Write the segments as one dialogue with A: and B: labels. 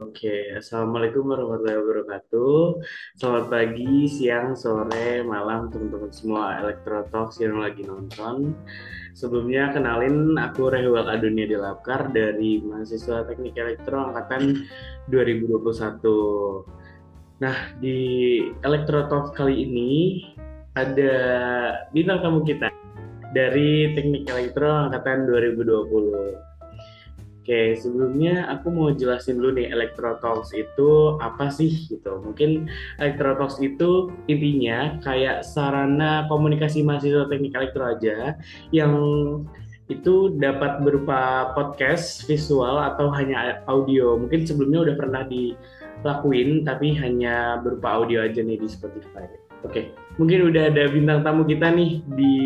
A: Oke, Assalamualaikum warahmatullahi wabarakatuh. Selamat pagi, siang, sore, malam teman-teman semua Elektrotalks yang lagi nonton. Sebelumnya kenalin aku Rehwal Adunia Delapkar dari mahasiswa Teknik Elektro angkatan 2021. Nah, di Elektrotalks kali ini ada bintang tamu kita dari Teknik Elektro angkatan 2020. Oke, sebelumnya aku mau jelasin dulu nih Electrotalks itu apa sih gitu. Mungkin Electrotalks itu intinya kayak sarana komunikasi mahasiswa teknik elektro aja yang itu dapat berupa podcast, visual atau hanya audio. Mungkin sebelumnya udah pernah dilakuin tapi hanya berupa audio aja nih di Spotify. Oke, mungkin udah ada bintang tamu kita nih di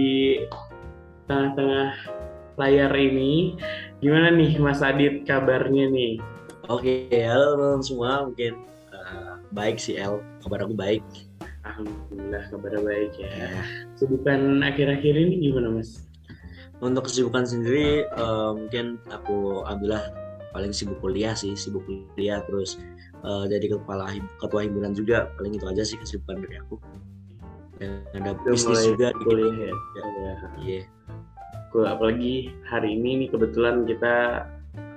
A: tengah-tengah layar ini. Gimana nih Mas Adit kabarnya nih?
B: Oke, halo teman-teman semua. Mungkin uh, baik sih El, kabar aku baik.
A: Alhamdulillah kabar baik ya. ya. Kesibukan akhir-akhir ini gimana Mas?
B: Untuk kesibukan sendiri uh, mungkin aku alhamdulillah paling sibuk kuliah sih, sibuk kuliah terus uh, jadi kepala ketua himpunan juga paling itu aja sih kesibukan dari aku. Dan ada bisnis juga
A: kuliah ya. Iya. Yeah apalagi hari ini nih kebetulan kita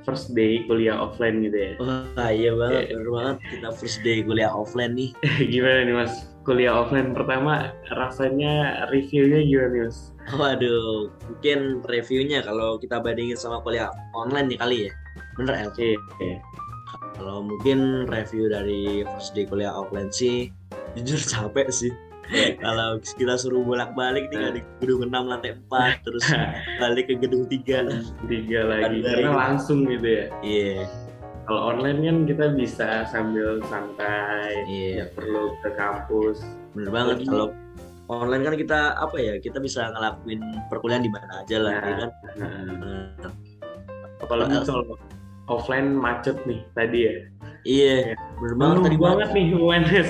A: first day kuliah offline gitu ya.
B: Wah iya banget, yeah. bener banget kita first day kuliah offline nih.
A: gimana nih mas? Kuliah offline pertama rasanya reviewnya gimana nih mas?
B: Waduh, mungkin reviewnya kalau kita bandingin sama kuliah online nih kali ya, bener El? Iya. Yeah. Kalau mungkin review dari first day kuliah offline sih, jujur capek sih kalau kita suruh bolak-balik nih dari gedung 6 lantai 4 terus balik ke gedung 3
A: tiga lagi karena langsung gitu ya
B: iya yeah.
A: kalau online kan kita bisa sambil santai yeah. perlu ke kampus
B: bener banget kalau online kan kita apa ya kita bisa ngelakuin perkuliahan di mana aja lah nah, ya kan nah.
A: Nah. apalagi kalau offline macet nih tadi ya
B: Iya, bener banget
A: tadi banget nih UNS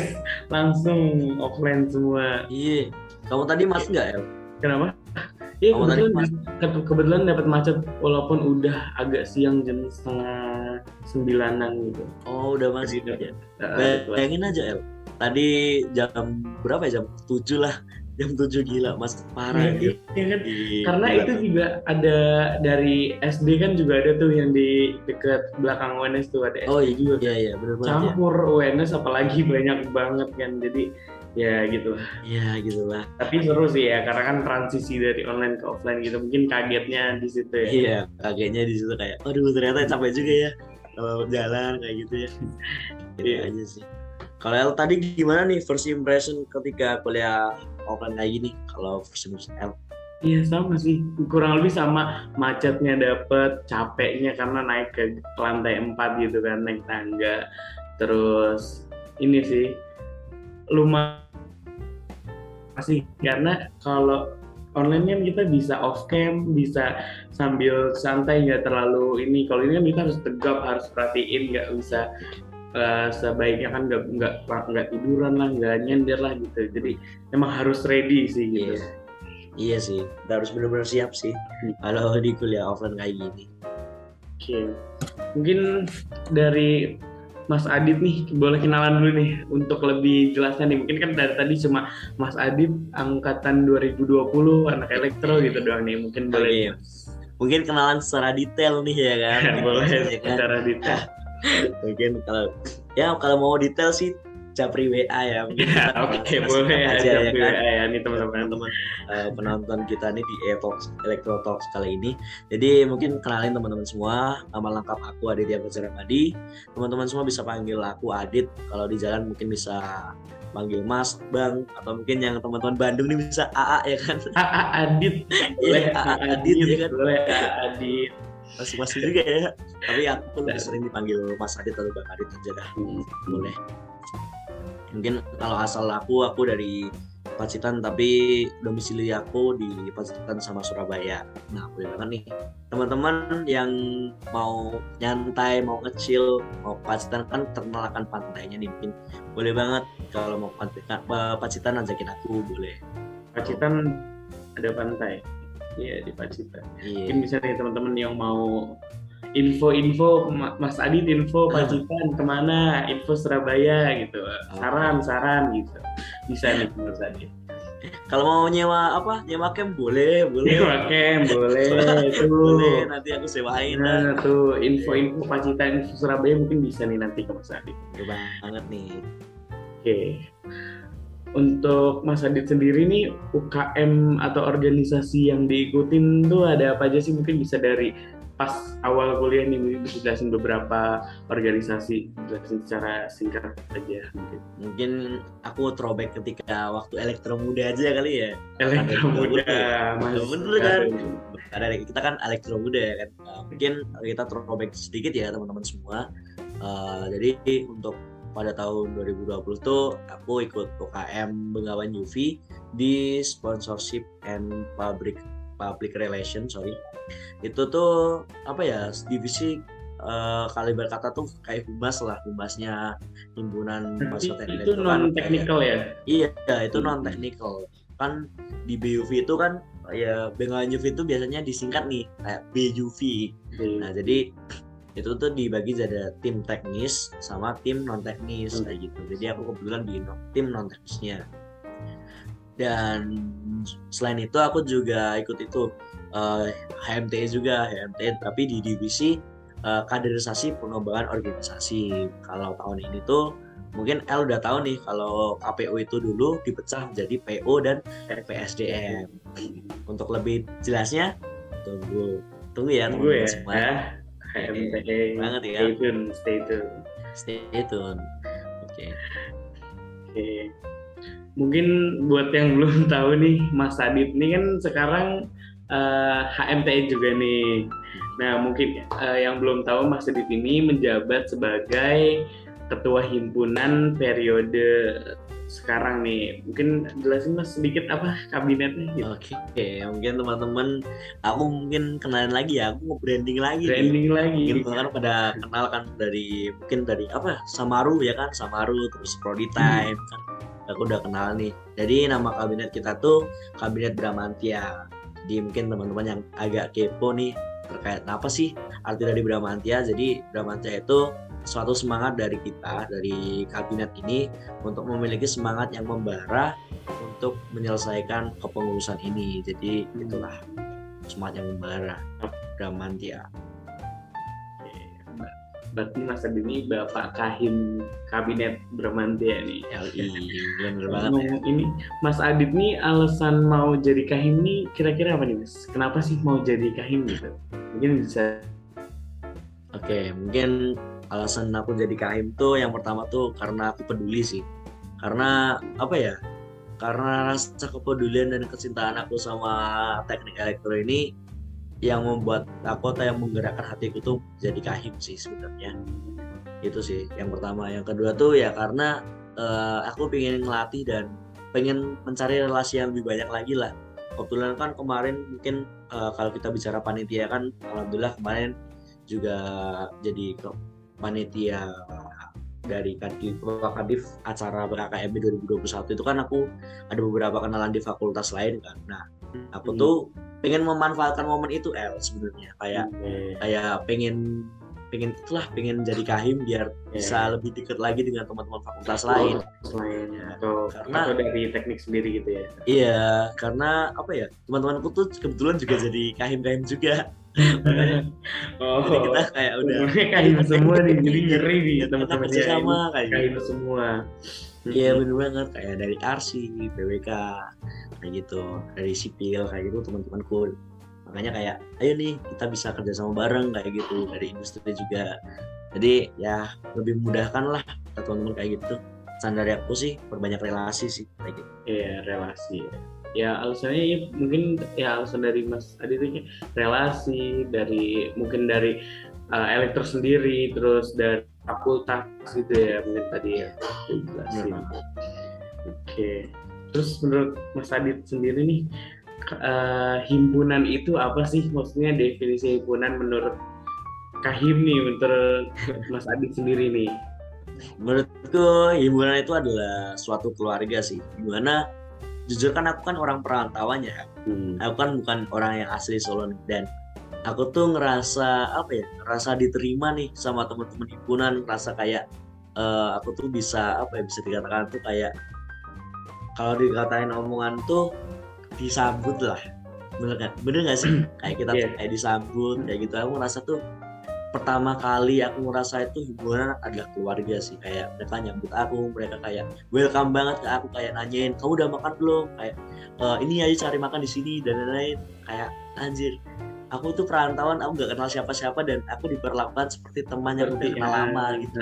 A: langsung offline semua.
B: Iya. Kamu tadi mas nggak ya?
A: Kenapa? Iya kebetulan, mas... kebetulan dapat macet walaupun udah agak siang jam setengah sembilanan gitu.
B: Oh udah masih ya. Bayangin aja El. Tadi jam berapa ya? Jam tujuh lah jam 7 gila mas. Parah
A: ya, ya kan? Gila. karena itu juga ada dari SD kan juga ada tuh yang di dekat belakang UNS tuh ada SD
B: oh, iya,
A: juga
B: iya iya benar
A: campur ya. UNS apalagi banyak banget kan jadi ya gitu. Lah
B: ya gitu lah.
A: Tapi seru sih ya karena kan transisi dari online ke offline gitu mungkin kagetnya di situ ya.
B: Iya kagetnya di situ kayak aduh ternyata capek juga ya kalau jalan kayak gitu ya. Gitu iya. aja sih kalau tadi gimana nih first impression ketika kuliah offline kayak gini kalau first semester L
A: Iya sama sih, kurang lebih sama macetnya dapet, capeknya karena naik ke lantai 4 gitu kan, naik tangga. Terus ini sih lumayan sih karena kalau online kan kita bisa off cam, bisa sambil santai nggak terlalu ini. Kalau ini kan kita harus tegap, harus perhatiin, nggak bisa uh, sebaiknya kan nggak nggak nggak tiduran lah nggak nyender lah gitu. Jadi emang harus ready sih gitu.
B: Iya, iya sih kita harus benar-benar siap sih hmm. kalau di kuliah offline kayak gini.
A: Oke. Okay. mungkin dari Mas Adit nih boleh kenalan dulu nih untuk lebih jelasnya nih. Mungkin kan dari tadi cuma Mas Adit angkatan 2020 anak elektro gitu doang nih. Mungkin boleh
B: mungkin kenalan secara detail nih ya kan?
A: Boleh ya kan? secara detail
B: mungkin kalau ya kalau mau detail sih Japri WA ya.
A: ya Oke okay, boleh ya Japri ya, kan? WA ya nih teman-teman
B: teman uh, penonton kita nih di Evox Electro Talks kali ini. Jadi mungkin kenalin teman-teman semua nama lengkap aku Adit Fajar Madi. Teman-teman semua bisa panggil aku Adit. Kalau di jalan mungkin bisa panggil Mas, Bang, atau mungkin yang teman-teman Bandung nih bisa AA ya kan?
A: AA Adit.
B: Boleh AA Adit ya kan?
A: Boleh AA Adit
B: masing-masing juga ya tapi aku pun lebih sering dipanggil Mas Adit atau Bang Adit aja dah hmm. boleh mungkin kalau asal aku aku dari Pacitan tapi domisili aku di Pacitan sama Surabaya. Nah boleh banget nih teman-teman yang mau nyantai, mau kecil, mau Pacitan kan terkenal akan pantainya nih mungkin boleh banget kalau mau Pacitan ajakin aku boleh.
A: Pacitan ada pantai. Iya di Pacitan. Iya. Mungkin bisa nih teman-teman yang mau info-info Mas Adit info Pacitan ke mana info Surabaya gitu. Saran-saran gitu. Bisa nih Mas Adit.
B: Kalau mau nyewa apa? Nyewa camp boleh boleh.
A: Nyewa camp boleh
B: itu boleh nanti aku sewain
A: nah tuh info-info Pacitan info Surabaya mungkin bisa nih nanti ke Mas Adit.
B: Banget nih.
A: Oke. okay. Untuk Mas Adit sendiri nih UKM atau organisasi yang diikutin tuh ada apa aja sih? Mungkin bisa dari pas awal kuliah nih mungkin bisa jelasin beberapa organisasi jelasin secara singkat aja
B: mungkin. Mungkin aku throwback ketika waktu elektro muda aja kali ya.
A: Elektro muda
B: mas. Bener kan. Ada kita kan elektro muda ya kan. Mungkin kita throwback sedikit ya teman-teman semua. Uh, jadi untuk pada tahun 2020 tuh aku ikut UKM Bengawan UV di sponsorship and public public relation sorry. Itu tuh apa ya divisi uh, kali berkata tuh kayak humas lah humasnya himpunan
A: mahasiswa teknik itu non teknikal ya?
B: Iya itu non teknikal kan di BUV itu kan ya Bengawan UV itu biasanya disingkat nih kayak BUV hmm. nah jadi itu tuh dibagi jadi tim teknis sama tim non teknis hmm. kayak gitu. Jadi aku kebetulan di tim non teknisnya dan selain itu aku juga ikut itu uh, eh, HMTE juga HMTE tapi di divisi uh, kaderisasi pengembangan organisasi. Kalau tahun ini tuh mungkin L udah tahu nih kalau KPU itu dulu dipecah menjadi PO dan PSDM untuk lebih jelasnya tunggu. Tunggu ya
A: tunggu ya. semua. Ya HMTE
B: banget ya
A: stay tune stay tune
B: stay tune oke okay.
A: oke okay. mungkin buat yang belum tahu nih Mas Adit ini kan sekarang uh, juga nih. Nah, mungkin uh, yang belum tahu Mas Adit ini menjabat sebagai ketua himpunan periode sekarang nih. Mungkin jelasin Mas sedikit apa kabinetnya
B: gitu. Oke, okay. mungkin teman-teman aku mungkin kenalin lagi ya, aku mau branding lagi.
A: Branding nih. lagi.
B: Mungkin teman pada kenal kan dari mungkin dari apa? Samaru ya kan, Samaru terus Prodi Time hmm. kan. Aku udah kenal nih. Jadi nama kabinet kita tuh Kabinet Bramantia di mungkin teman-teman yang agak kepo nih terkait apa sih arti dari Bramantia. Jadi Bramantia itu suatu semangat dari kita dari kabinet ini untuk memiliki semangat yang membara untuk menyelesaikan kepengurusan ini. Jadi itulah semangat yang membara Bramantia
A: berarti Mas Adi ini Bapak Kahim Kabinet Bermantia nih.
B: LI, bener banget ya.
A: Ini Mas Adit nih alasan mau jadi Kahim nih kira-kira apa nih Mas? Kenapa sih mau jadi Kahim gitu? Mungkin bisa.
B: Oke, mungkin alasan aku jadi Kahim tuh yang pertama tuh karena aku peduli sih. Karena apa ya? Karena rasa kepedulian dan kecintaan aku sama teknik elektro ini yang membuat aku atau yang menggerakkan hatiku tuh jadi kahim sih sebenarnya. Itu sih yang pertama. Yang kedua tuh ya karena uh, aku pengen ngelatih dan pengen mencari relasi yang lebih banyak lagi lah. Kebetulan kan kemarin mungkin uh, kalau kita bicara panitia kan alhamdulillah kemarin juga jadi ke panitia dari kadif, kadif acara BKKMB 2021 itu kan aku ada beberapa kenalan di fakultas lain kan. Nah aku hmm. tuh pengen memanfaatkan momen itu El sebenarnya kayak okay. kayak pengen pengen itulah pengen jadi kahim biar yeah. bisa lebih dekat lagi dengan teman-teman fakultas oh, lain
A: lain ya. atau karena atau dari teknik sendiri gitu ya
B: iya karena apa ya teman-temanku tuh kebetulan juga jadi kahim-kahim juga
A: oh, jadi kita kayak udah kahim semua nih jadi ngeri nih teman-teman
B: sama kayak
A: kahim gitu. semua
B: iya bener banget. Kayak dari arsi PWK kayak gitu. Dari sipil kayak gitu teman-temanku. Makanya kayak ayo nih kita bisa kerja sama bareng kayak gitu. Dari industri juga. Jadi ya lebih mudahkan lah teman-teman kayak gitu. Standar aku sih perbanyak relasi sih kayak gitu.
A: Iya relasi ya. Alasannya ya mungkin ya alasan dari Mas Adi itu relasi dari mungkin dari uh, elektro sendiri terus dari fakultas gitu ya mungkin tadi ya jelasin oke okay. Terus menurut Mas Adit sendiri nih uh, himpunan itu apa sih? Maksudnya definisi himpunan menurut Kahim nih, menurut Mas Adit sendiri nih.
B: Menurutku himpunan itu adalah suatu keluarga sih. Gimana? Jujur kan aku kan orang perantauan ya. Hmm. Aku kan bukan orang yang asli Solo dan aku tuh ngerasa apa ya ngerasa diterima nih sama teman-teman himpunan. Ngerasa kayak uh, aku tuh bisa apa ya bisa dikatakan tuh kayak kalau dikatain omongan tuh disambut lah. Bener gak bener gak sih? Kayak kita yeah. kayak disambut kayak gitu. Aku ngerasa tuh pertama kali aku ngerasa itu hubungan adalah keluarga sih. Kayak mereka nyambut aku mereka kayak welcome banget ke aku kayak nanyain kamu udah makan belum? Kayak e, ini aja cari makan di sini dan lain-lain. Kayak anjir aku tuh perantauan aku gak kenal siapa-siapa dan aku diperlakukan seperti teman yang udah kenal ya. lama gitu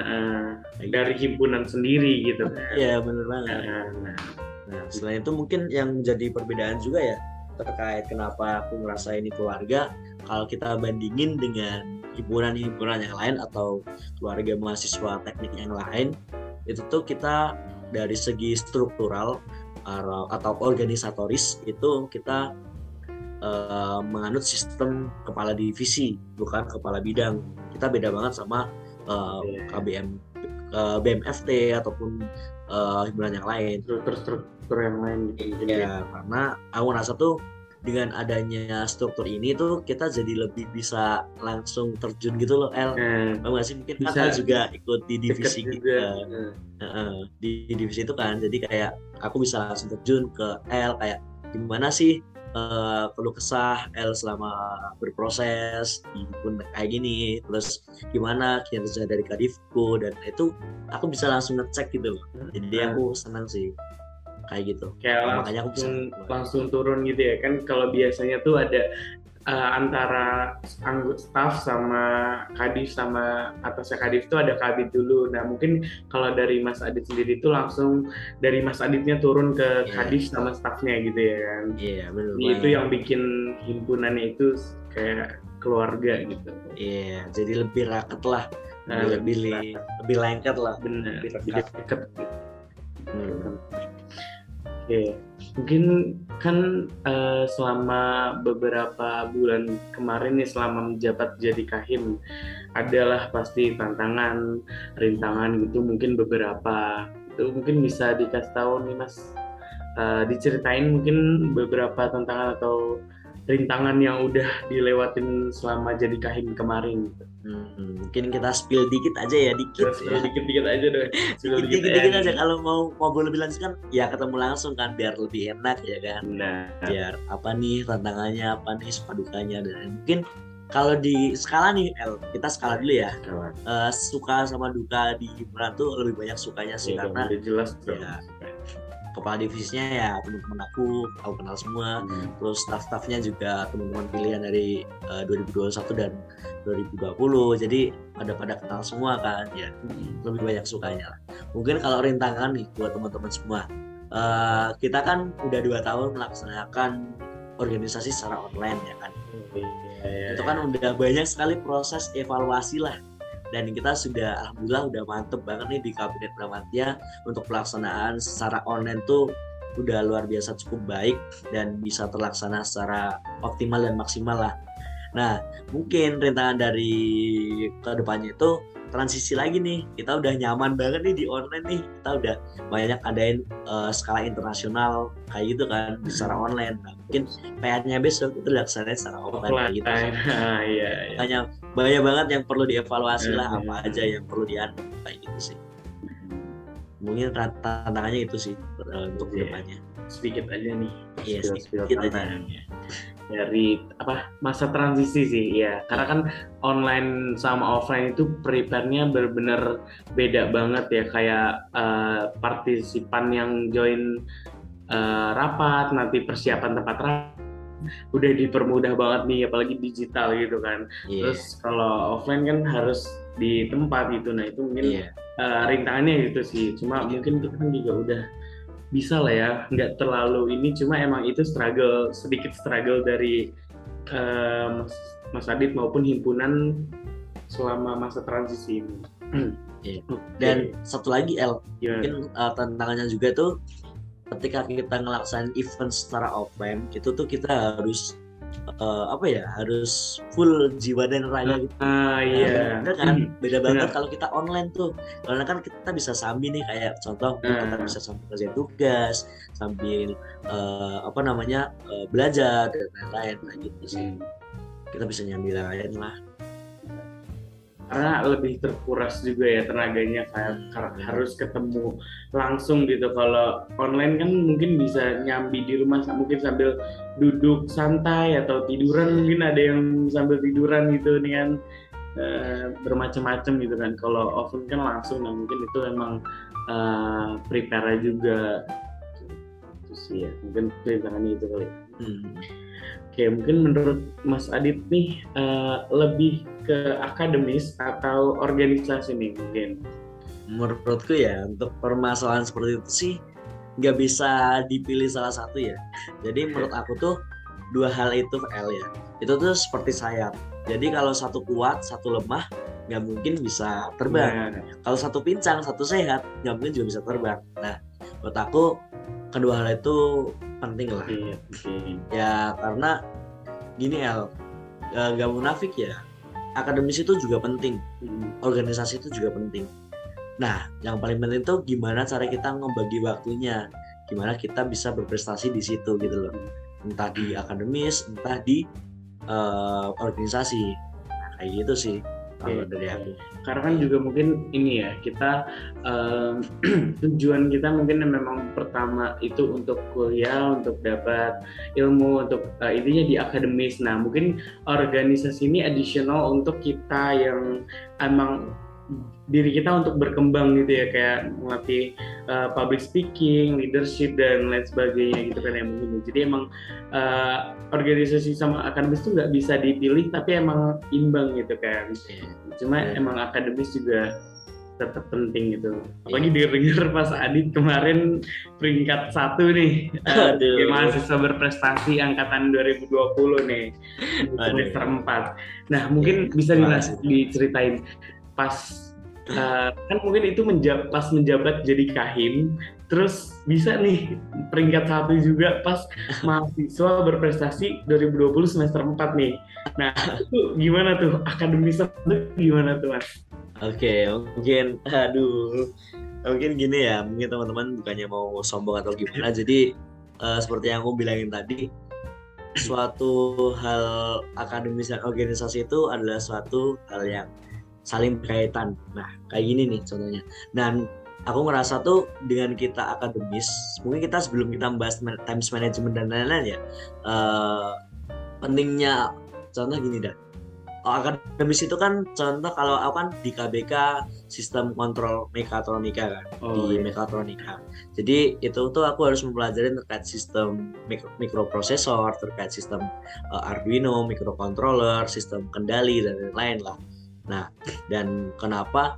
A: dari himpunan sendiri gitu
B: kan iya bener banget nah, nah. nah selain itu mungkin yang menjadi perbedaan juga ya terkait kenapa aku merasa ini keluarga kalau kita bandingin dengan hiburan-hiburan yang lain atau keluarga mahasiswa teknik yang lain itu tuh kita dari segi struktural atau organisatoris itu kita uh, menganut sistem kepala divisi bukan kepala bidang. Kita beda banget sama uh, eh, KBM uh, BMFT ataupun uh, hiburan yang lain.
A: Struktur-struktur yang lain
B: gitu ya. karena aku rasa tuh dengan adanya struktur ini tuh kita jadi lebih bisa langsung terjun gitu loh El. Hmm. Bang sih? Mungkin bisa juga ikut di divisi juga. Hmm. Uh, di, di divisi itu kan. Jadi kayak aku bisa langsung terjun ke L kayak gimana sih uh, keluh kesah L selama berproses pun kayak gini. Terus gimana kinerja dari kadifku dan itu aku bisa langsung ngecek gitu loh. Jadi hmm. aku senang sih kayak gitu.
A: Kayak nah, langsung, aku bisa langsung turun gitu ya. Kan kalau biasanya tuh ada uh, antara anggota staff sama kadif sama atasnya kadif itu ada kabit dulu. Nah mungkin kalau dari Mas Adit sendiri itu langsung dari Mas Aditnya turun ke yeah. kadif sama staffnya gitu ya kan.
B: Iya yeah, benar.
A: Itu yang bikin himpunannya itu kayak keluarga gitu.
B: Iya yeah, jadi lebih raket lah. Nah, lebih lebih, lebih lengket lah.
A: Benar. Lebih, lebih dekat. Hmm. Oke, mungkin kan uh, selama beberapa bulan kemarin nih selama menjabat jadi kahim adalah pasti tantangan, rintangan gitu mungkin beberapa. Itu mungkin bisa dikasih tahu nih mas, uh, diceritain mungkin beberapa tantangan atau rintangan yang udah dilewatin selama jadi kahim kemarin.
B: Hmm, mungkin kita spill dikit aja ya dikit.
A: Ya. dikit dikit aja deh
B: dikit dikit, dikit aja. kalau mau ngobrol lebih lanjut kan ya ketemu langsung kan biar lebih enak ya kan.
A: Nah.
B: biar apa nih tantangannya apa nih suka dukanya dan mungkin kalau di skala nih El kita skala dulu ya. Uh, suka sama duka di hiburan tuh lebih banyak sukanya sih ya, karena
A: jelas
B: ya, kepala divisinya ya teman-teman aku aku kenal semua. Hmm. terus staff-staffnya juga teman-teman pilihan dari uh, eh, 2021 dan 2020 jadi pada pada kenal semua kan ya. Hmm. lebih banyak sukanya lah. Mungkin kalau rintangan nih buat teman-teman semua uh, kita kan udah dua tahun melaksanakan organisasi secara online ya kan. Hmm, itu kan udah banyak sekali proses evaluasi lah dan kita sudah alhamdulillah udah mantep banget nih di kabinet Pramatya untuk pelaksanaan secara online tuh udah luar biasa cukup baik dan bisa terlaksana secara optimal dan maksimal lah. Nah, mungkin rintangan dari ke depannya itu transisi lagi nih. Kita udah nyaman banget nih di online nih. Kita udah banyak adain uh, skala internasional kayak gitu kan secara online. Nah, mungkin PR-nya besok itu dilaksanain secara offline kayak gitu.
A: Ah, iya, iya.
B: hanya banyak banget yang perlu dievaluasi lah apa aja yang perlu dianu kayak gitu sih. Mungkin tantangannya itu sih uh, untuk yeah. depannya
A: sedikit aja nih
B: iya sedikit aja
A: dari apa masa transisi sih ya karena kan online sama offline itu prepare-nya benar-benar beda banget ya kayak uh, partisipan yang join uh, rapat nanti persiapan tempat rapat udah dipermudah banget nih apalagi digital gitu kan yeah. terus kalau offline kan harus di tempat gitu nah itu mungkin yeah. Iya. uh, rintangannya itu sih cuma yeah. mungkin kita kan juga udah bisa lah ya nggak terlalu ini cuma emang itu struggle sedikit struggle dari uh, Mas, Mas Adit maupun himpunan selama masa transisi ini.
B: Yeah. Dan satu lagi El, yeah. mungkin uh, tantangannya juga tuh ketika kita ngelaksanain event secara offline itu tuh kita harus uh, apa ya harus full jiwa dan raga gitu.
A: Ah iya.
B: Nah, kan hmm. beda banget kalau kita online tuh. Karena kan kita bisa sambil nih kayak contoh uh. kita bisa sambil kerja tugas, sambil uh, apa namanya uh, belajar dan lain-lain nah, gitu sih. Hmm. kita bisa nyambi lain lah
A: karena lebih terkuras juga ya tenaganya kayak harus ketemu langsung gitu. Kalau online kan mungkin bisa nyambi di rumah mungkin sambil duduk santai atau tiduran mungkin ada yang sambil tiduran gitu dengan eh, bermacam-macam gitu kan. Kalau oven kan langsung nah mungkin itu emang eh, prepare juga. Itu sih ya mungkin ceritanya itu kali.
B: Hmm.
A: Oke, mungkin menurut Mas Adit nih eh, lebih ke akademis atau organisasi nih mungkin?
B: menurutku ya untuk permasalahan seperti itu sih nggak bisa dipilih salah satu ya. Jadi menurut aku tuh dua hal itu L ya. Itu tuh seperti sayap. Jadi kalau satu kuat satu lemah nggak mungkin bisa terbang.
A: Nah,
B: kalau satu pincang satu sehat nggak mungkin juga bisa terbang. Nah menurut aku kedua hal itu penting lah
A: iya,
B: ya karena gini El eh, nggak munafik ya akademis itu juga penting
A: Hmm,
B: organisasi itu juga penting. Nah, yang paling penting itu gimana cara kita ngebagi waktunya, gimana kita bisa berprestasi di situ gitu loh. Entah di akademis, entah di eh, organisasi. Nah, kayak gitu sih kalau dari aku.
A: Karena kan juga mungkin ini ya kita em, tujuan kita mungkin memang pertama itu untuk kuliah, untuk dapat ilmu, untuk eh, intinya di akademis. Nah mungkin organisasi ini additional untuk kita yang emang diri kita untuk berkembang gitu ya kayak melatih uh, public speaking, leadership dan lain sebagainya gitu kan ya mungkin. Jadi emang uh, organisasi sama akademis tuh nggak bisa dipilih tapi emang imbang gitu kan. Cuma
B: Iya.
A: emang akademis juga tetap penting gitu. Apalagi dengar pas Adit kemarin peringkat satu nih uh,
B: Aduh.
A: sebagai mahasiswa berprestasi angkatan 2020 nih semester 4. Nah mungkin bisa
B: Makasih.
A: dilas- diceritain pas uh, kan mungkin itu menja- pas menjabat jadi kahim terus bisa nih peringkat satu juga pas mahasiswa berprestasi 2020 semester 4 nih nah itu gimana tuh akademis itu gimana tuh mas?
B: Oke, mungkin aduh. Mungkin gini ya, mungkin teman-teman bukannya mau sombong atau gimana. Jadi eh, seperti yang aku bilangin tadi, suatu hal akademis dan organisasi itu adalah suatu hal yang saling berkaitan. Nah, kayak gini nih contohnya. Dan aku ngerasa tuh dengan kita akademis, mungkin kita sebelum kita membahas times management dan lain-lain ya, eh, pentingnya contoh gini dah. Oh, akademis itu kan contoh kalau aku kan di KBK sistem kontrol mekatronika kan
A: Oh,
B: di
A: iya.
B: mekatronika. Jadi itu tuh aku harus mempelajari terkait sistem mik- mikroprosesor, terkait sistem uh, Arduino, microcontroller, sistem kendali dan lain-lain lah. Nah, dan kenapa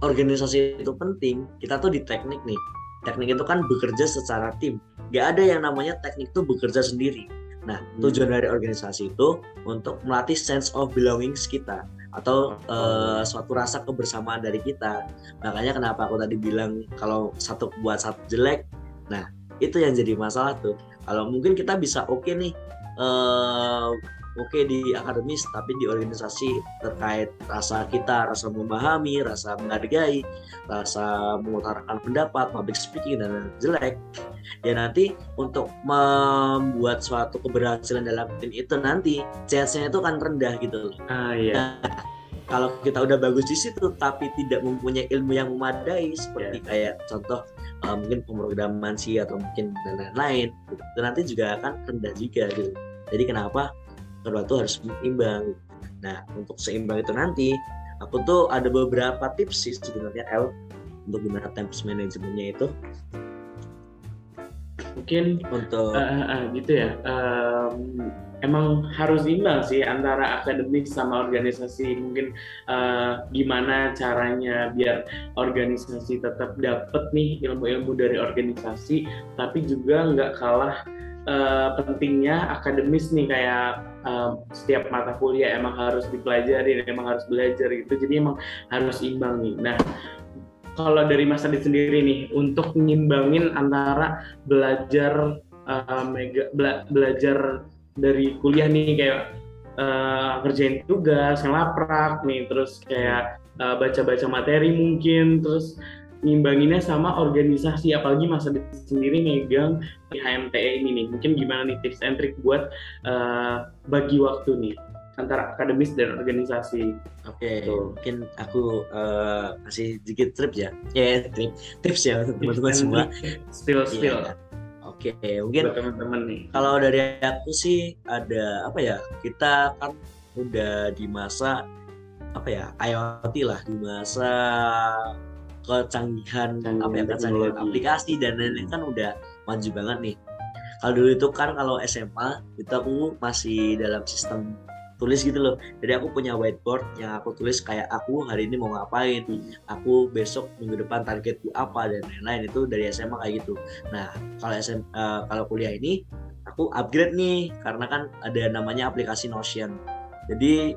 B: organisasi itu penting? Kita tuh di teknik nih. Teknik itu kan bekerja secara tim. Gak ada yang namanya teknik tuh bekerja sendiri. Nah,
A: Hmm.
B: tujuan dari organisasi itu untuk melatih sense of belongings kita atau eh, suatu rasa kebersamaan dari kita. Makanya kenapa aku tadi bilang kalau satu buat satu jelek. Nah, itu yang jadi masalah tuh. Kalau mungkin kita bisa oke nih eh, oke di akademis tapi di organisasi terkait rasa kita, rasa memahami, rasa menghargai, rasa mengutarakan pendapat, public speaking dan jelek. Ya nanti untuk membuat suatu keberhasilan dalam tim itu nanti chance-nya itu kan rendah gitu loh
A: Ah iya.
B: kalau kita udah bagus di situ tapi tidak mempunyai ilmu yang memadai seperti kayak contoh uh, mungkin pemrograman sih atau mungkin dan lain-lain gitu. itu nanti juga akan rendah juga gitu jadi kenapa kedua itu harus seimbang nah untuk seimbang itu nanti aku tuh ada beberapa tips sih sebenarnya El untuk gimana time manajemennya itu
A: Mungkin
B: untuk
A: eh, eh, gitu ya. Em, emang harus imbang sih antara akademik sama organisasi. Mungkin eh, gimana caranya biar organisasi tetap dapet nih ilmu-ilmu dari organisasi, tapi juga nggak kalah eh, pentingnya akademis nih kayak eh, setiap mata kuliah emang harus dipelajari, emang harus belajar gitu. Jadi emang harus imbang nih. Nah, kalau dari Mas Adit sendiri nih untuk nyimbangin antara belajar uh, mega bela- belajar dari kuliah nih kayak uh, kerjain tugas, ngelaprak nih, terus kayak uh, baca-baca materi mungkin, terus ngimbanginnya sama organisasi, apalagi Mas Adit sendiri megang di HMTE ini nih, mungkin gimana nih tips and trick buat uh, bagi waktu nih? antara akademis dan organisasi.
B: Oke, okay, mungkin aku uh, kasih sedikit trip ya. Ya, yeah, trip, tips ya untuk teman-teman semua.
A: Still, still.
B: Yeah. Oke, okay, mungkin
A: teman-teman nih.
B: Kalau dari aku sih ada apa ya? Kita kan udah di masa apa ya IoT lah, di masa kecanggihan Canggih apa ya kecanggihan aplikasi dan lain-lain kan udah maju banget nih. Kalau dulu itu kan kalau SMA itu aku masih dalam sistem tulis gitu loh. Jadi aku punya whiteboard yang aku tulis kayak aku hari ini mau ngapain aku besok minggu depan targetku apa dan lain-lain. Itu dari SMA kayak gitu. Nah kalau SM uh, eh, kalau kuliah ini aku upgrade nih karena kan ada namanya aplikasi Notion. Jadi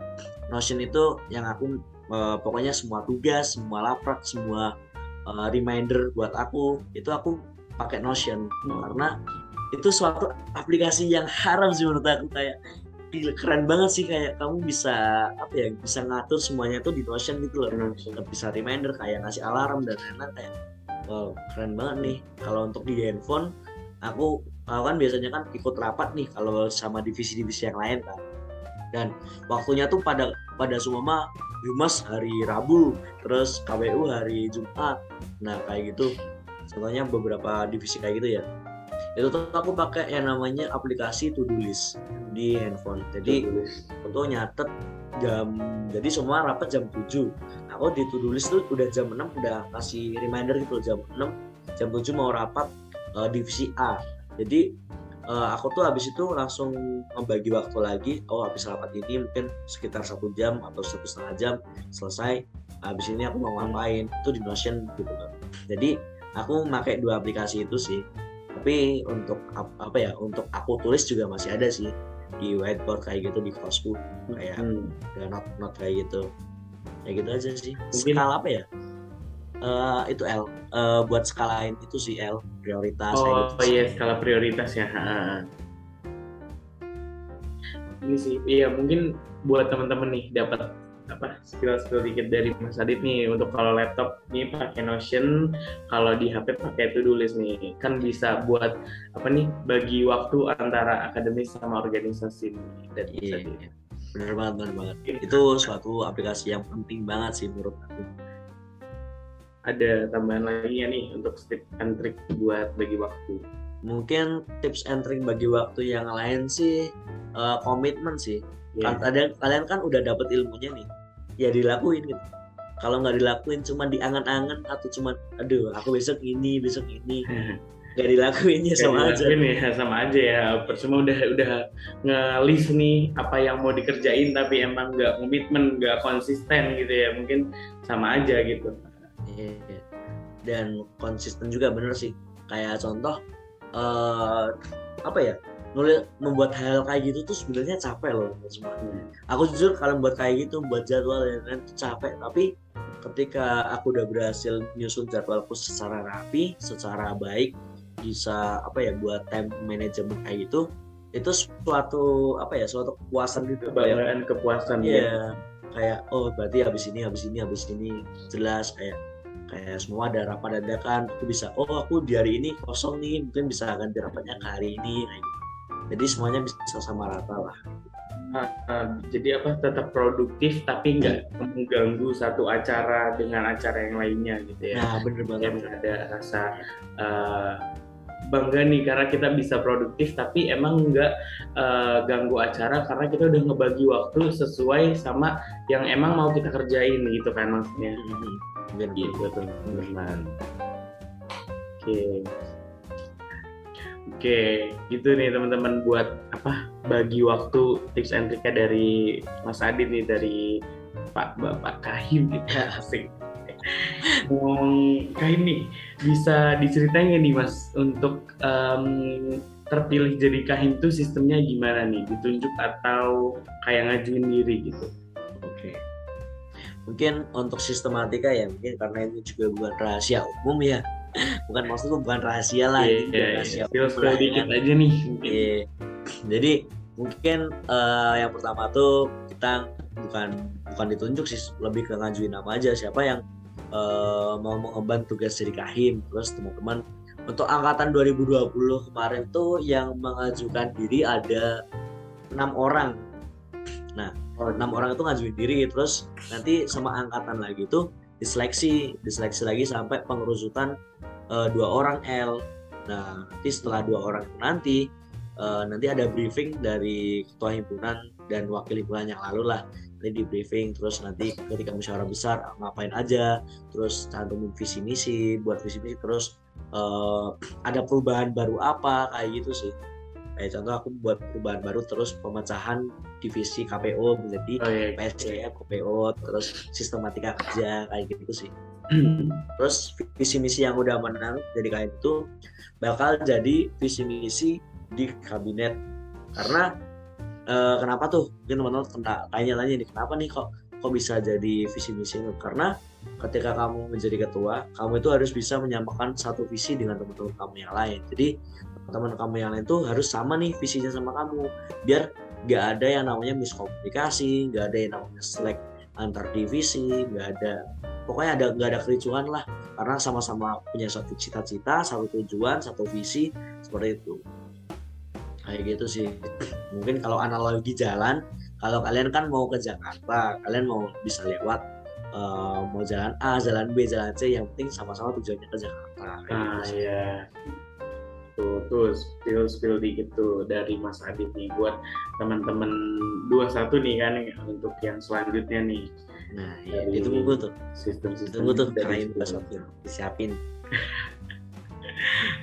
B: Notion itu yang aku uh, pokoknya semua tugas semua laprak semua uh, reminder buat aku itu aku pakai Notion hmm. karena itu suatu aplikasi yang haram sih menurut aku kayak gila keren banget sih kayak kamu bisa apa ya bisa ngatur semuanya tuh di Notion gitu loh Notion. bisa reminder kayak ngasih alarm dan lain-lain kayak wow keren banget nih kalau untuk di handphone aku aku kan biasanya kan ikut rapat nih kalau sama divisi-divisi yang lain kan dan waktunya tuh pada pada semua Humas hari Rabu terus KWU hari Jumat. Nah kayak gitu. Contohnya beberapa divisi kayak gitu ya. Itu tuh aku pakai yang namanya aplikasi to do list di handphone. Jadi untuk nyatet jam jadi semua rapat jam 7 aku di to do list tuh udah jam 6 udah kasih reminder gitu jam 6 jam 7 mau rapat uh, divisi A. Jadi uh, aku tuh habis itu langsung membagi waktu lagi. Oh habis rapat ini mungkin sekitar satu jam atau satu setengah jam selesai habis ini aku mau ngapain? Itu di Notion gitu kan. Jadi aku pakai dua aplikasi itu sih. Tapi untuk apa ya untuk aku tulis juga masih ada sih. Di whiteboard kayak gitu di kosku kayak hmm. not not kayak gitu. Kayak gitu aja sih. Mungkin... skala apa ya uh, itu L uh, buat skalain itu sih L prioritas
A: oh gitu. iya skala prioritas ya ini sih iya mungkin buat teman-teman nih dapat apa skill-skill dikit dari Mas Adit nih untuk kalau laptop nih pakai Notion, kalau di HP pakai Do List nih. Kan bisa buat apa nih bagi waktu antara akademis sama organisasi nih dan
B: iya, iya. Bener banget, bener banget. Itu suatu aplikasi yang penting banget sih menurut aku.
A: Ada tambahan lagi ya nih untuk tips and trick buat bagi waktu.
B: Mungkin tips and trick bagi waktu yang lain sih uh, komitmen sih. Yeah. kalian kalian kan udah dapet ilmunya nih. Ya dilakuin gitu. Kalau nggak dilakuin cuma diangan-angan atau cuma aduh aku besok ini besok ini. Nggak dilakuin ya sama aja.
A: ya sama aja ya. Percuma udah udah ngelis nih apa yang mau dikerjain tapi emang nggak komitmen nggak konsisten gitu ya. Mungkin sama aja gitu
B: yeah. dan konsisten juga bener sih kayak contoh uh, apa ya nulis membuat hal kayak gitu tuh sebenarnya capek loh semua. Hmm. Aku jujur kalau buat kayak gitu, buat jadwal dan lain itu capek. Tapi ketika aku udah berhasil nyusun jadwalku secara rapi, secara baik, bisa apa ya buat time management kayak gitu, itu suatu apa ya suatu kepuasan gitu.
A: Kebanggaan, kepuasan.
B: Iya. Ya. Kayak oh berarti habis ini, habis ini, habis ini jelas kayak kayak semua ada rapat dadakan aku bisa oh aku di hari ini kosong nih mungkin bisa ganti rapatnya ke hari ini kayak gitu. Jadi semuanya bisa sama rata lah.
A: Uh, uh, jadi apa tetap produktif tapi nggak mengganggu satu acara dengan acara yang lainnya gitu ya.
B: Nah bener banget.
A: Ada rasa uh, bangga nih karena kita bisa produktif tapi emang nggak uh, ganggu acara karena kita udah ngebagi waktu sesuai sama yang emang mau kita kerjain gitu kan maksudnya
B: mm-hmm. gitu
A: teman-teman oke Oke, gitu nih teman-teman buat apa bagi waktu tips and triknya dari Mas Adit nih dari Pak Bapak Kahim gitu asik. Kahim nih bisa diceritain nih Mas untuk um, terpilih jadi Kahim tuh sistemnya gimana nih? Ditunjuk atau kayak ngajuin diri gitu?
B: Mungkin untuk sistematika ya mungkin karena ini juga bukan rahasia umum ya. Bukan maksudku bukan rahasia lah yeah,
A: yeah, rahasia yeah. dikit aja nih
B: yeah. jadi mungkin uh, yang pertama tuh kita bukan bukan ditunjuk sih lebih ke ngajuin nama aja. Siapa yang uh, mau mengemban tugas jadi kahim terus teman-teman. Untuk angkatan 2020 kemarin tuh yang mengajukan diri ada enam orang. Nah enam orang itu ngajuin diri terus nanti sama angkatan lagi tuh diseleksi diseleksi lagi sampai pengerusutan uh, dua orang L. Nah nanti setelah dua orang itu nanti uh, nanti ada briefing dari ketua himpunan dan wakil himpunan yang lalu lah. Nanti di briefing terus nanti ketika musyawarah besar ngapain aja terus cantumin visi misi buat visi misi terus uh, ada perubahan baru apa kayak gitu sih kayak contoh aku buat perubahan baru terus pemecahan divisi KPO menjadi oh, iya. PSCF, KPO terus sistematika kerja kayak gitu sih. Terus visi misi yang udah menang jadi kayak itu bakal jadi visi misi di kabinet. Karena uh, kenapa tuh? Mungkin teman-teman tanya-tanya nih kenapa nih kok kok bisa jadi visi misi karena ketika kamu menjadi ketua kamu itu harus bisa menyamakan satu visi dengan teman-teman kamu yang lain. Jadi teman kamu yang lain tuh harus sama nih visinya sama kamu. Biar gak ada yang namanya miskomunikasi gak ada yang namanya selek antar divisi gak ada. Pokoknya ada gak ada kericuhan lah. Karena sama-sama punya satu cita-cita satu tujuan satu visi seperti itu. Kayak gitu sih. Mungkin kalau analogi jalan kalau kalian kan mau ke Jakarta kalian mau bisa lewat uh, mau jalan A jalan B jalan C yang penting sama-sama tujuannya ke Jakarta.
A: Ah gitu iya tuh tuh spill spill dikit tuh dari Mas Adit nih buat teman-teman dua satu nih kan untuk yang selanjutnya nih.
B: Nah ya, itu gue tuh.
A: sistem sistem
B: gue tuh satu disiapin.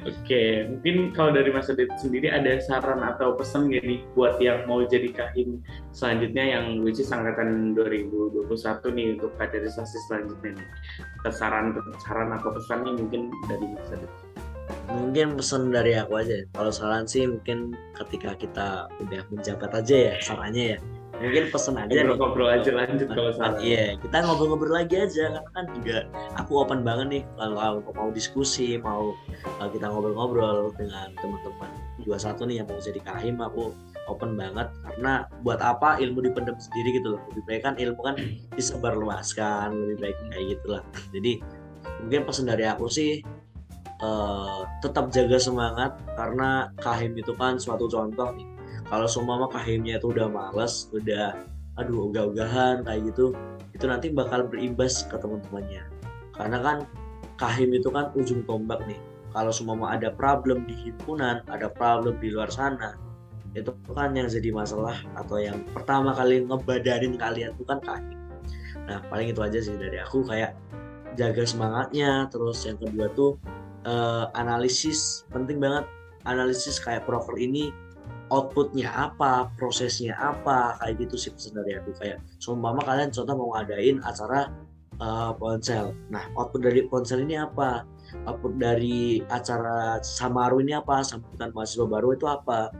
A: Oke, mungkin kalau dari Mas Adit sendiri ada saran atau pesan gak nih buat yang mau jadi kahim selanjutnya yang which is angkatan 2021 nih untuk kaderisasi selanjutnya nih. Saran saran atau pesan nih mungkin dari Mas Adit
B: mungkin pesan dari aku aja kalau saran sih mungkin ketika kita udah menjabat aja ya sarannya ya. Mungkin pesan aja
A: ngobrol-ngobrol aja lanjut kalau
B: saran. iya kita ngobrol-ngobrol lagi aja karena kan juga aku open banget nih. Kalau mau diskusi mau kita ngobrol-ngobrol dengan teman-teman dua satu nih yang mau jadi kahim aku open banget. Karena buat apa ilmu dipendam sendiri gitu loh. Lebih baik kan ilmu kan disebarluaskan lebih baik kayak gitulah jadi mungkin pesan dari aku sih uh, tetap jaga semangat karena kahim itu kan suatu contoh nih. Kalau semua kahimnya itu udah males udah aduh ogah-ogahan kayak gitu itu nanti bakal berimbas ke teman-temannya. Karena kan kahim itu kan ujung tombak nih. Kalau semua ada problem di himpunan ada problem di luar sana itu kan yang jadi masalah atau yang pertama kali ngebadarin kalian itu kan kahim. Nah paling itu aja sih dari aku kayak jaga semangatnya terus yang kedua tuh uh, analisis penting banget analisis kayak proker ini outputnya apa prosesnya apa kayak gitu sih pesan dari aku kayak seumpama kalian contoh mau ngadain acara uh, ponsel. Nah output dari ponsel ini apa? Output dari acara samaru ini apa? Sambutan mahasiswa baru itu apa?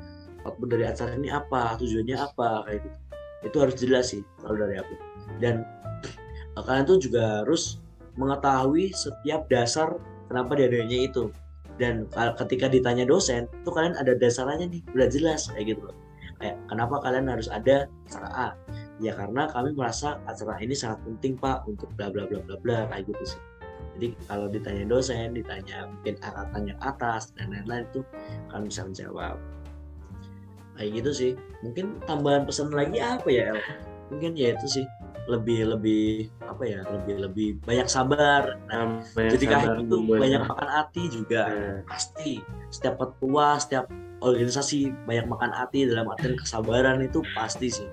B: Output dari acara ini apa? Tujuannya apa? Kayak gitu. Itu harus jelas sih kalau dari aku. Dan uh, kalian tuh juga harus mengetahui setiap dasar kenapa diadanya itu? Dan ketika ditanya dosen itu kalian ada dasarnya nih udah jelas kayak gitu loh. Kayak kenapa kalian harus ada acara A? Ya karena kami merasa acara ini sangat penting pak untuk bla bla bla bla bla kayak gitu sih. Jadi kalau ditanya dosen ditanya mungkin angkatan yang atas dan lain-lain itu kalian bisa menjawab. Kayak gitu sih. Mungkin tambahan pesan lagi apa ya El? Mungkin ya itu sih. Lebih lebih apa ya lebih lebih banyak sabar. Nah, banyak jadi sabar itu banyak makan hati juga. Yeah. pasti setiap petua setiap organisasi banyak makan hati dalam artian kesabaran itu pasti sih.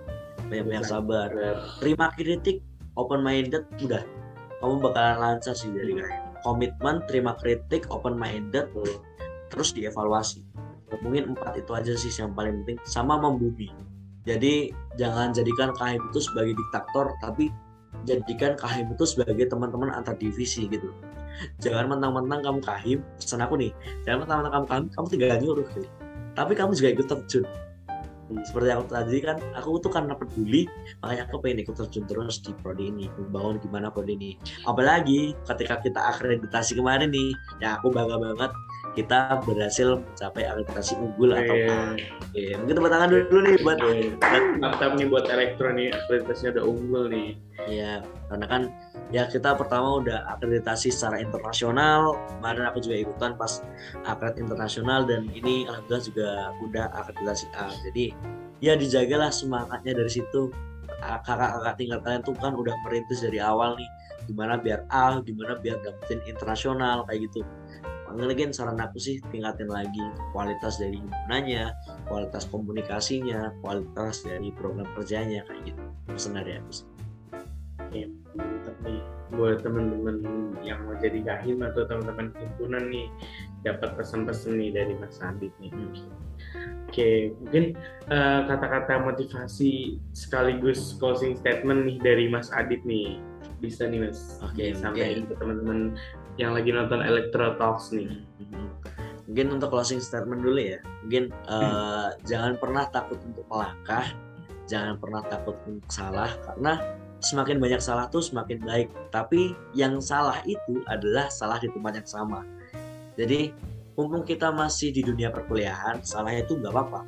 B: Banyak banyak sabar. Terima kritik open minded udah. Kamu bakalan lancar sih dari komitmen terima kritik open minded terus dievaluasi. Mungkin empat itu aja sih yang paling penting sama membumi jadi jangan jadikan KHM itu sebagai diktator, tapi jadikan KHM itu sebagai teman-teman antar divisi gitu. Jangan mentang-mentang kamu kahim, pesan aku nih, jangan mentang-mentang kamu kahim, kamu tinggal nyuruh gitu. Tapi kamu juga ikut terjun. Seperti aku tadi kan, aku tuh karena peduli, makanya aku pengen ikut terjun terus di prodi ini, membangun gimana prodi ini. Apalagi ketika kita akreditasi kemarin nih, ya aku bangga banget kita berhasil mencapai akreditasi unggul atau apa. Oke, mungkin tepuk tangan dulu nih buat
A: mantap nih buat elektro nih akreditasinya udah unggul nih.
B: Iya, karena kan ya kita pertama udah akreditasi secara internasional. Kemarin aku juga ikutan pas akreditasi internasional dan ini alhamdulillah juga udah akreditasi A. Jadi ya dijagalah semangatnya dari situ kakak-kakak tingkat kalian tuh kan udah merintis dari awal nih gimana biar A, gimana biar dapetin internasional kayak gitu. Lagi saran aku sih tingkatin lagi kualitas dari himpunannya, kualitas komunikasinya, kualitas dari program kerjanya kayak gitu. Pesan dari aku sih.
A: Oke, mantap nih buat teman-teman yang mau jadi kahim atau teman-teman himpunan nih dapat pesan-pesan nih dari Mas Adit nih. Hmm. Oke, mungkin uh, kata-kata motivasi sekaligus closing statement nih dari Mas Adit nih bisa nih Mas.
B: Oke,
A: sampai ke teman-teman yang lagi nonton Electro Talks nih.
B: Mungkin untuk closing statement dulu ya. Mungkin uh, hmm. jangan pernah takut untuk melangkah, jangan pernah takut untuk salah karena semakin banyak salah tuh semakin baik. Tapi yang salah itu adalah salah di tempat yang sama. Jadi mumpung kita masih di dunia perkuliahan salahnya itu nggak apa-apa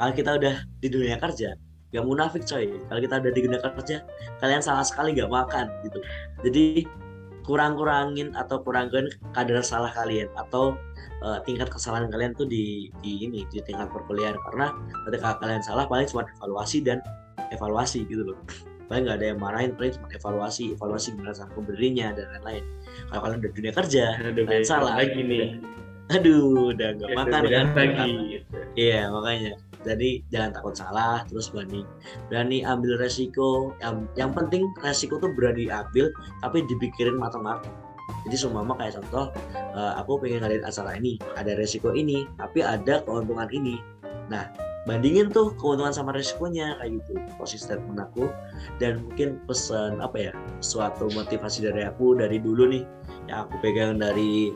B: kalau kita udah di dunia kerja nggak munafik coy kalau kita udah di dunia kerja kalian salah sekali nggak makan gitu jadi kurang-kurangin atau kurangin kadar salah kalian atau uh, tingkat kesalahan kalian tuh di, di ini di tingkat perkuliahan. Karena ketika kalian salah paling cuma evaluasi dan evaluasi gitu loh. Paling nggak ada yang marahin paling cuma evaluasi evaluasi gimana sama pemberinya dan lain-lain. Kalau kalian udah dunia kerja kalian salah.
A: lagi nih.
B: Aduh udah gak ya, makan
A: kan lagi.
B: Iya makanya jadi jangan takut salah terus berani berani ambil resiko. Yang yang penting resiko tuh berani ambil tapi dipikirin matang-matang. Jadi semua kayak contoh uh, aku pengen ngadain acara ini ada resiko ini tapi ada keuntungan ini. Nah bandingin tuh keuntungan sama resikonya kayak gitu. Posisi statement aku dan mungkin pesan apa ya suatu motivasi dari aku dari dulu nih yang aku pegang dari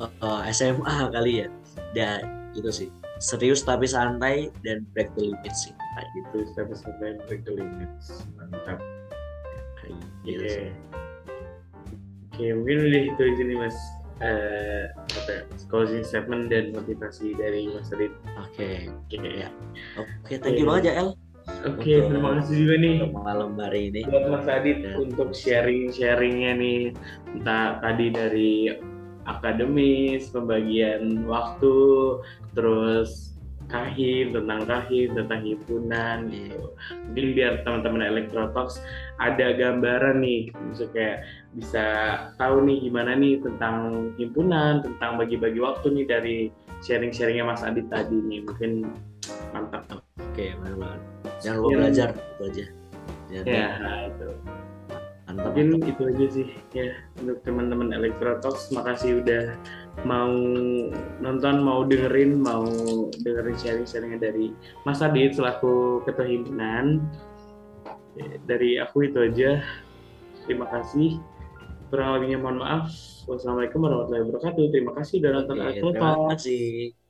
B: uh, eh, SMA kali ya. Dan itu sih serius tapi santai dan break the limits sih
A: kayak gitu tapi santai break the limits mantap kayak gitu sih. oke mungkin udah itu aja nih mas uh, apa ya, closing statement dan motivasi dari Mas Rid.
B: Oke, okay. okay, ya. Oke, okay, thank you banget ya El.
A: Oke, okay, terima kasih juga nih
B: untuk malam hari ini.
A: Buat Mas Adit ya. untuk sharing-sharingnya nih, entah tadi dari akademis, pembagian waktu, terus kahim tentang kahim tentang himpunan gitu. Mungkin biar teman-teman Elektrotox ada gambaran nih bisa kayak bisa tahu nih gimana nih tentang himpunan tentang bagi-bagi waktu nih dari sharing-sharingnya Mas Adit tadi nih. Mungkin mantap.
B: Oke mantap banget. Jangan lupa belajar itu aja.
A: Ya, ya itu mantap, mungkin itu aja sih ya untuk teman-teman Elektrotox makasih udah mau nonton mau dengerin mau dengerin sharing-sharingnya dari Mas Adit selaku ketua himpunan. Dari aku itu aja. Terima kasih. Kurang lebihnya mohon maaf. Wassalamualaikum warahmatullahi wabarakatuh. Terima kasih udah nonton
B: Oke, terima kasih